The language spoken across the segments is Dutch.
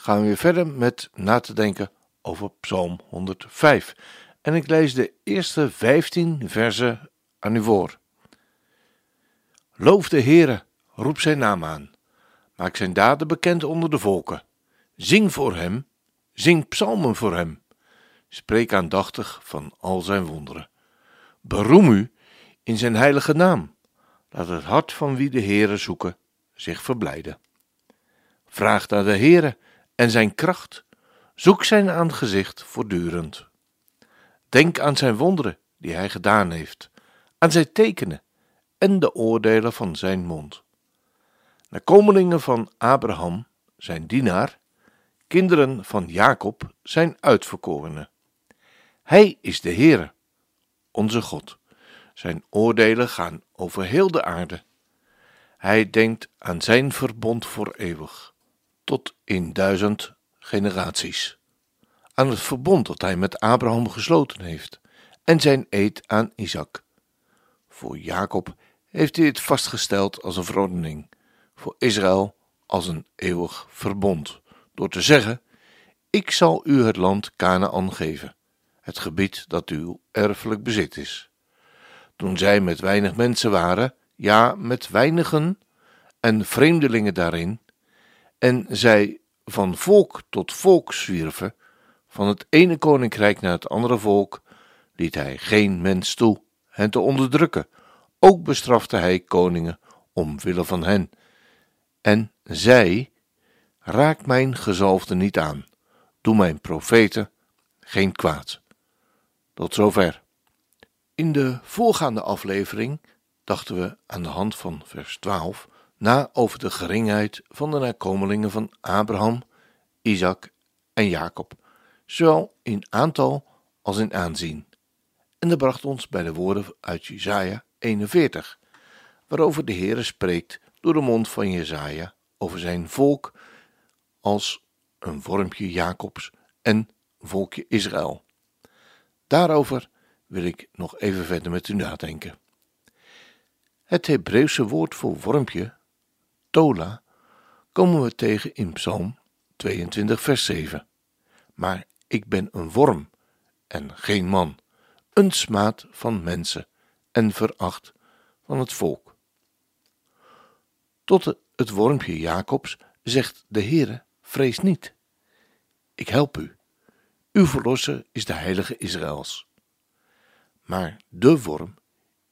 gaan we weer verder met na te denken over Psalm 105. En ik lees de eerste 15 versen aan u voor. Loof de Heere, roep zijn naam aan. Maak zijn daden bekend onder de volken. Zing voor hem, zing psalmen voor hem. Spreek aandachtig van al zijn wonderen. Beroem u in zijn heilige naam. Laat het hart van wie de Heere zoeken zich verblijden. Vraag naar de Heere en zijn kracht. Zoek zijn aangezicht voortdurend. Denk aan zijn wonderen die hij gedaan heeft, aan zijn tekenen en de oordelen van zijn mond. Nakomelingen van Abraham, zijn dienaar, kinderen van Jacob, zijn uitverkorenen. Hij is de Heere, onze God. Zijn oordelen gaan over heel de aarde. Hij denkt aan zijn verbond voor eeuwig, tot in duizend generaties. Aan het verbond dat hij met Abraham gesloten heeft en zijn eed aan Isaac. Voor Jacob heeft hij het vastgesteld als een verordening, voor Israël als een eeuwig verbond, door te zeggen: Ik zal u het land Canaan geven, het gebied dat uw erfelijk bezit is toen zij met weinig mensen waren, ja, met weinigen en vreemdelingen daarin, en zij van volk tot volk zwierven, van het ene koninkrijk naar het andere volk, liet hij geen mens toe hen te onderdrukken. Ook bestrafte hij koningen omwille van hen. En zij, raak mijn gezalfde niet aan, doe mijn profeten geen kwaad. Tot zover. In de voorgaande aflevering dachten we aan de hand van vers 12 na over de geringheid van de nakomelingen van Abraham, Isaac en Jacob, zowel in aantal als in aanzien. En dat bracht ons bij de woorden uit Jesaja 41, waarover de Heere spreekt door de mond van Jesaja over zijn volk als een vormpje Jacobs en volkje Israël. Daarover wil ik nog even verder met u nadenken. Het Hebreeuwse woord voor wormpje, tola, komen we tegen in Psalm 22, vers 7. Maar ik ben een worm en geen man, een smaad van mensen en veracht van het volk. Tot het wormpje Jacobs zegt de Heere: vrees niet. Ik help u. Uw verlosser is de heilige Israëls. Maar de worm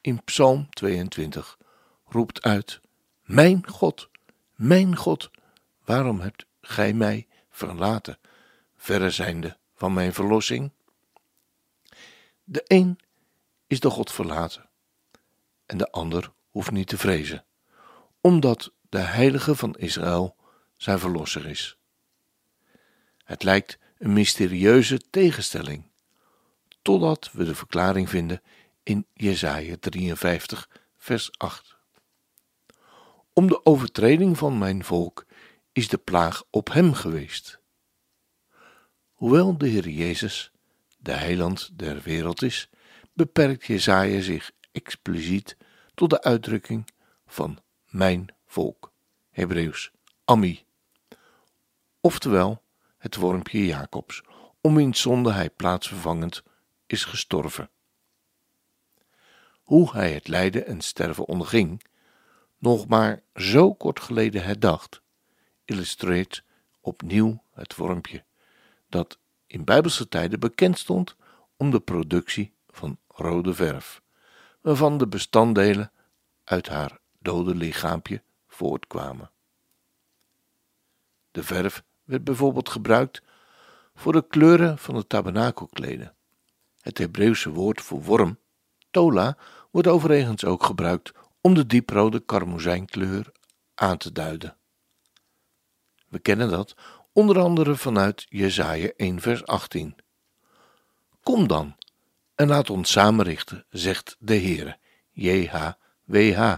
in Psalm 22 roept uit: Mijn God, mijn God, waarom hebt gij mij verlaten, verre zijnde van mijn verlossing? De een is de God verlaten, en de ander hoeft niet te vrezen, omdat de heilige van Israël zijn verlosser is. Het lijkt een mysterieuze tegenstelling totdat we de verklaring vinden in Jesaja 53, vers 8. Om de overtreding van mijn volk is de plaag op hem geweest. Hoewel de Heer Jezus de heiland der wereld is, beperkt Jesaja zich expliciet tot de uitdrukking van mijn volk, Hebreeuws Ami, oftewel het wormpje Jacobs, om wiens zonde hij plaatsvervangend is gestorven. Hoe hij het lijden en sterven onderging, nog maar zo kort geleden herdacht, illustreert opnieuw het vormpje dat in bijbelse tijden bekend stond om de productie van rode verf, waarvan de bestanddelen uit haar dode lichaampje voortkwamen. De verf werd bijvoorbeeld gebruikt voor de kleuren van de tabernakelkleden. Het Hebreeuwse woord voor worm, tola, wordt overigens ook gebruikt om de dieprode karmozijnkleur aan te duiden. We kennen dat Onder andere vanuit Jesaja 1 vers 18. Kom dan en laat ons samen richten, zegt de Heere, JHWH.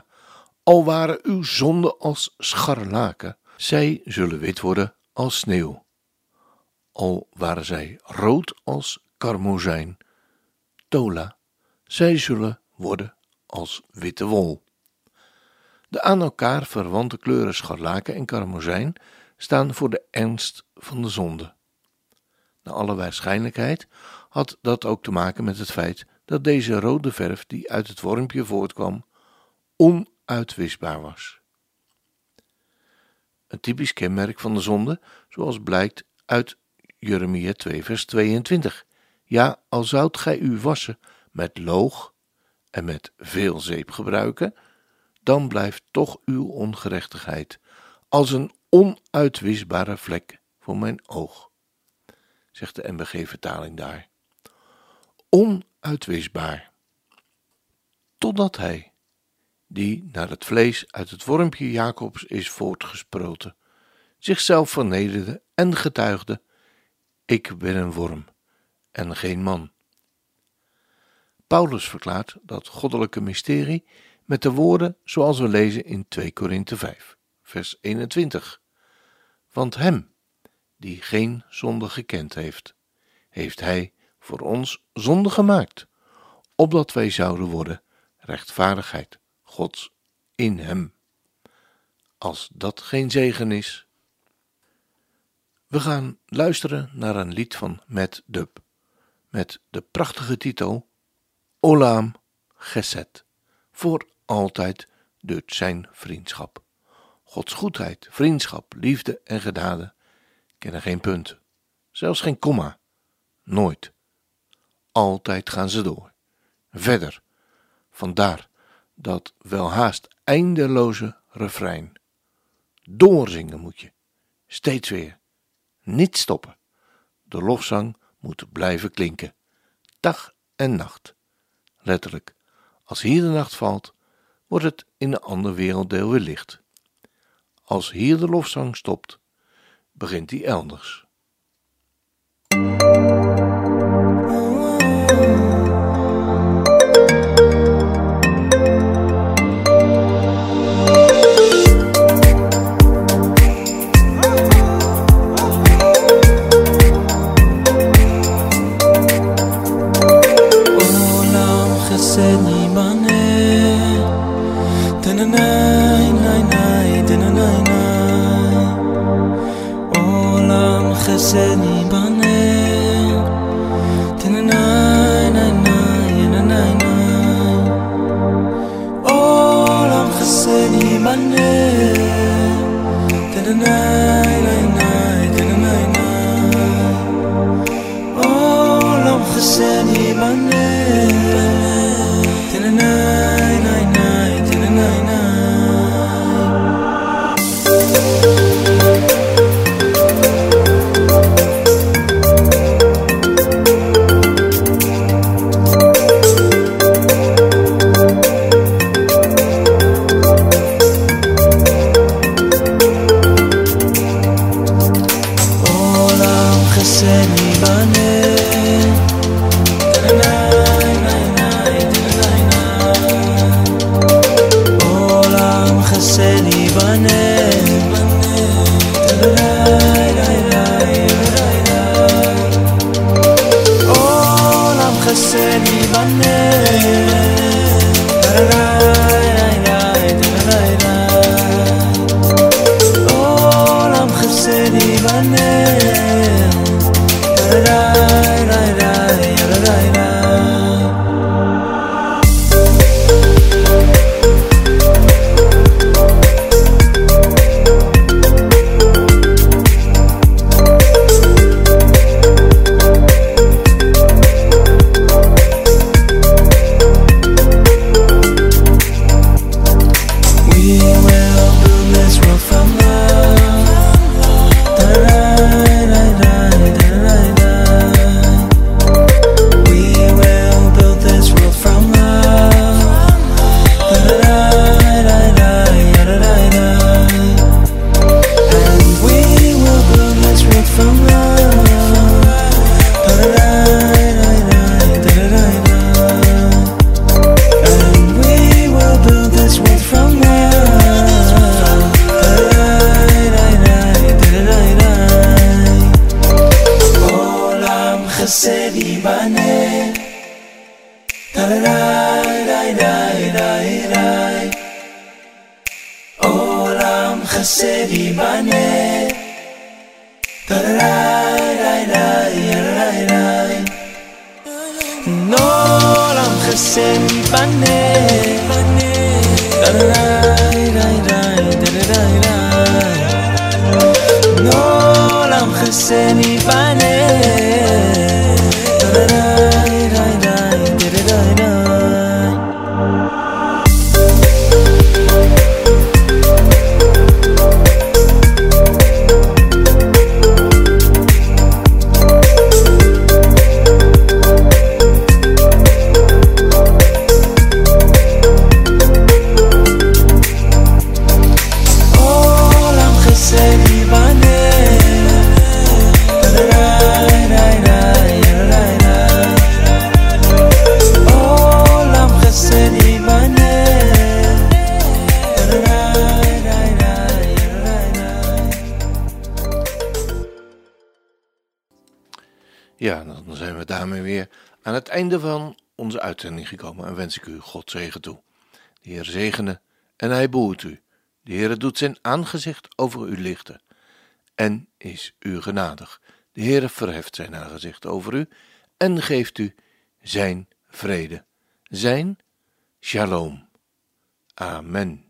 Al waren uw zonden als scharlaken, zij zullen wit worden als sneeuw. Al waren zij rood als karmozijn, tola, zij zullen worden als witte wol. De aan elkaar verwante kleuren scharlaken en karmozijn staan voor de ernst van de zonde. Naar alle waarschijnlijkheid had dat ook te maken met het feit dat deze rode verf die uit het wormpje voortkwam onuitwisbaar was. Een typisch kenmerk van de zonde, zoals blijkt uit Jeremia 2 vers 22. Ja, al zoudt gij u wassen met loog en met veel zeep gebruiken, dan blijft toch uw ongerechtigheid als een onuitwisbare vlek voor mijn oog, zegt de MBG-vertaling daar. Onuitwisbaar. Totdat hij, die naar het vlees uit het wormpje Jacobs is voortgesproten, zichzelf vernederde en getuigde: Ik ben een worm en geen man. Paulus verklaart dat goddelijke mysterie met de woorden zoals we lezen in 2 Korinthe 5, vers 21. Want hem, die geen zonde gekend heeft, heeft hij voor ons zonde gemaakt, opdat wij zouden worden rechtvaardigheid Gods in hem. Als dat geen zegen is. We gaan luisteren naar een lied van Matt Dub met de prachtige titel Olam Geset, voor altijd duurt zijn vriendschap. Gods goedheid, vriendschap, liefde en genade kennen geen punt, zelfs geen komma, nooit. Altijd gaan ze door, verder. Vandaar dat welhaast eindeloze refrein. Doorzingen moet je, steeds weer, niet stoppen. De lofzang moet blijven klinken, dag en nacht. Letterlijk, als hier de nacht valt, wordt het in een ander werelddeel weer licht. Als hier de lofzang stopt, begint die elders. Oh, I'm beni bana. sen bane No lam khaseni aan het einde van onze uitzending gekomen en wens ik u God zegen toe. De Heer zegene en hij behoedt u. De Heer doet zijn aangezicht over u lichten en is u genadig. De Heer verheft zijn aangezicht over u en geeft u zijn vrede, zijn shalom. Amen.